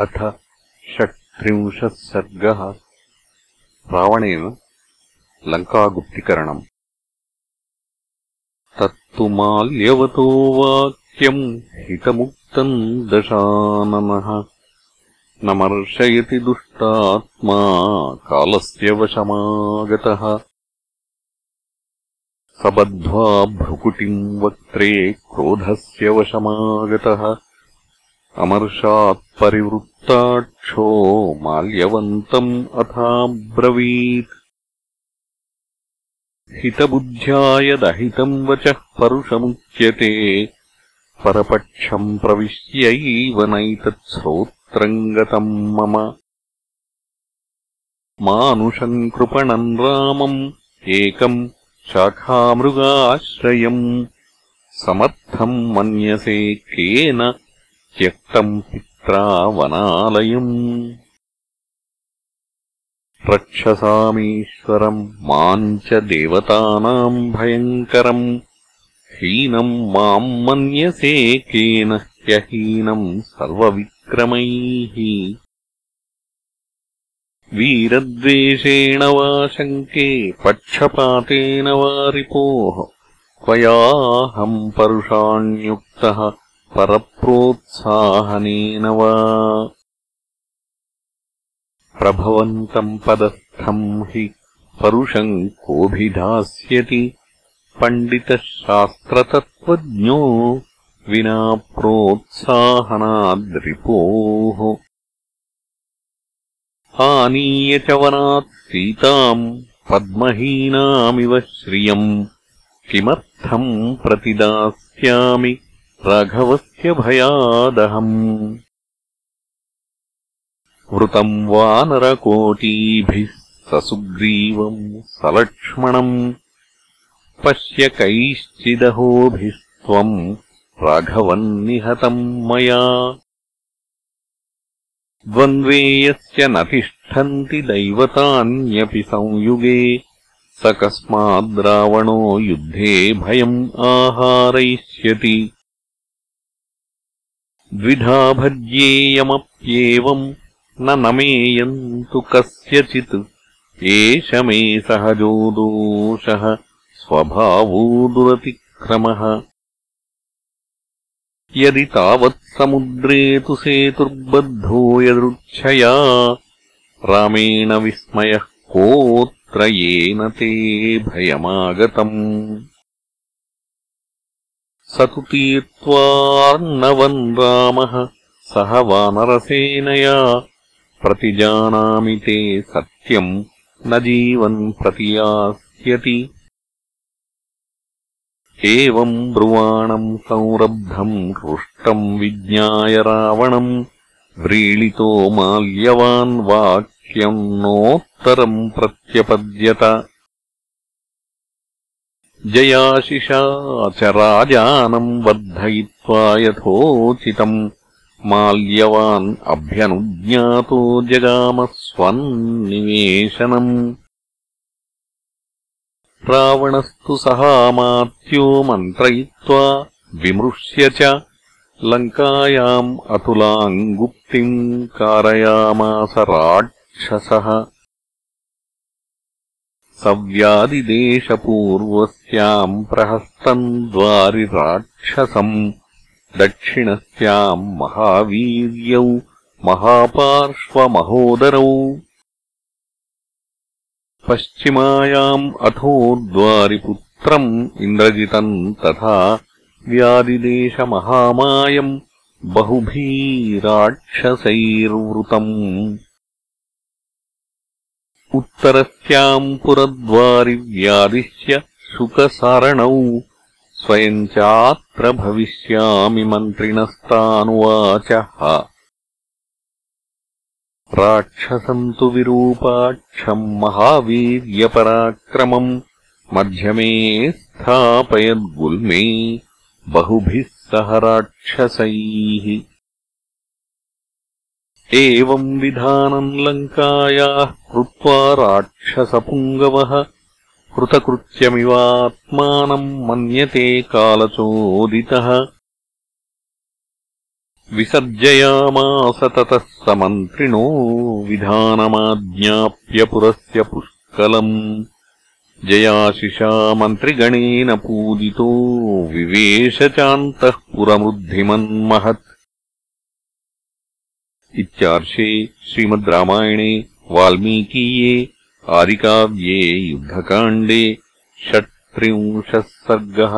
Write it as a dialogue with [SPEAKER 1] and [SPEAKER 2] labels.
[SPEAKER 1] अथ षट्त्रिंशः सर्गः रावणेन लङ्कागुप्तिकरणम्। तत्तु माल्यवतो वाक्यम् हितमुक्तम् दशाननः। न मर्शयति दुष्टात्मा कालस्य वशमागतः। सबद्ध्वा भ्रुकुटिम् वक्त्रे क्रोधस्य वशमागतः अमर्षात्परिवृत्ताक्षो माल्यवन्तम् अथाब्रवीत्। हितबुद्ध्यायदहितम् वचः परुषमुच्यते। परपक्षम् प्रविश्यैव नैतत्श्रोत्रम् गतम् मम। मानुषम् कृपणम् रामम् एकम् शाखामृगाश्रयम्। समर्थम् मन्यसे केन त्यक्तम् पित्रा वनालयम् रक्षसामीश्वरम् माम् च देवतानाम् भयङ्करम् हीनम् माम् मन्यसे केन ह्यहीनम् सर्वविक्रमैः। वीरद्वेषेण वा शङ्के पक्षपातेन वा रिपोः। त्वयाहम् परुषाण्युक्तः परप्रोत्साहनेन वा। प्रभवन्तम् पदस्थम् हि परुषम् कोऽभिधास्यति पण्डितः शास्त्रतत्त्वज्ञो विना प्रोत्साहनाद्रिपोः। आनीय च वनात् सीताम् पद्महीनामिव श्रियम् किमर्थम् प्रतिदास्यामि राघवस्य भयादहम्। वृतम् वानरकोटीभिः ससुग्रीवम् सलक्ष्मणम्। पश्य कैश्चिदहोभिस्त्वम् राघवम् निहतम् मया। द्वन्द्वे यस्य न तिष्ठन्ति दैवतान्यपि संयुगे। स कस्माद्रावणो युद्धे भयम् आहारयिष्यति द्विधा भज्येयमप्येवम् न नमेयम् तु कस्यचित्। एष मे सहजो दोषः स्वभावो दुरतिक्रमः। यदि तावत्समुद्रे तु सेतुर्बद्धो यदृच्छया रामेण विस्मयः कोऽत्र येन ते भयमागतम् स तु तीर्त्वार्णवन् रामः। सह वानरसेनया प्रतिजानामि ते सत्यम् न जीवन् प्रतियास्यति एवम् ब्रुवाणम् संरब्धम् हृष्टम् विज्ञाय रावणम् व्रीळितो माल्यवान् वाक्यम् नोत्तरम् प्रत्यपद्यत जयाशिषा च राजानम् वर्धयित्वा यथोचितम् माल्यवान् अभ्यनुज्ञातो जगामस्वन्निवेशनम्। रावणस्तु सहामात्यो मन्त्रयित्वा विमृश्य च लङ्कायाम् अतुलाम् गुप्तिम् कारयामास राक्षसः सव्यादिदेशपूर्वस्याम् प्रहस्तम् द्वारिराक्षसम् दक्षिणस्याम् महावीर्यौ महापार्श्वमहोदरौ। पश्चिमायाम् अथोद्वारिपुत्रम् इन्द्रजितम् तथा व्यादिदेशमहामायम् बहुभीराक्षसैर्वृतम् उत्तरस्याम् पुरद्वारिव्यादिश्य शुकसारणौ। स्वयम् चात्र भविष्यामि मन्त्रिणस्तानुवाचः। राक्षसम् तु विरूपाक्षम् महावीर्यपराक्रमम्। मध्यमे स्थापयद्गुल्मे बहुभिः सह राक्षसैः एवम् विधानम् लङ्कायाः कृत्वा राक्षसपुङ्गवः कृतकृत्यमिवात्मानम् मन्यते कालचोदितः। विसर्जयामास ततः स मन्त्रिणो विधानमाज्ञाप्य पुरस्य पुष्कलम्। जयाशिषा मन्त्रिगणेन पूजितो विवेशचान्तः पुरमृद्धिमन्महत् इत्यार्षे श्रीमद् रामायणे वाल्मीकीये आदिकाव्ये युद्धकाण्डे षट्त्रिंशः सर्गः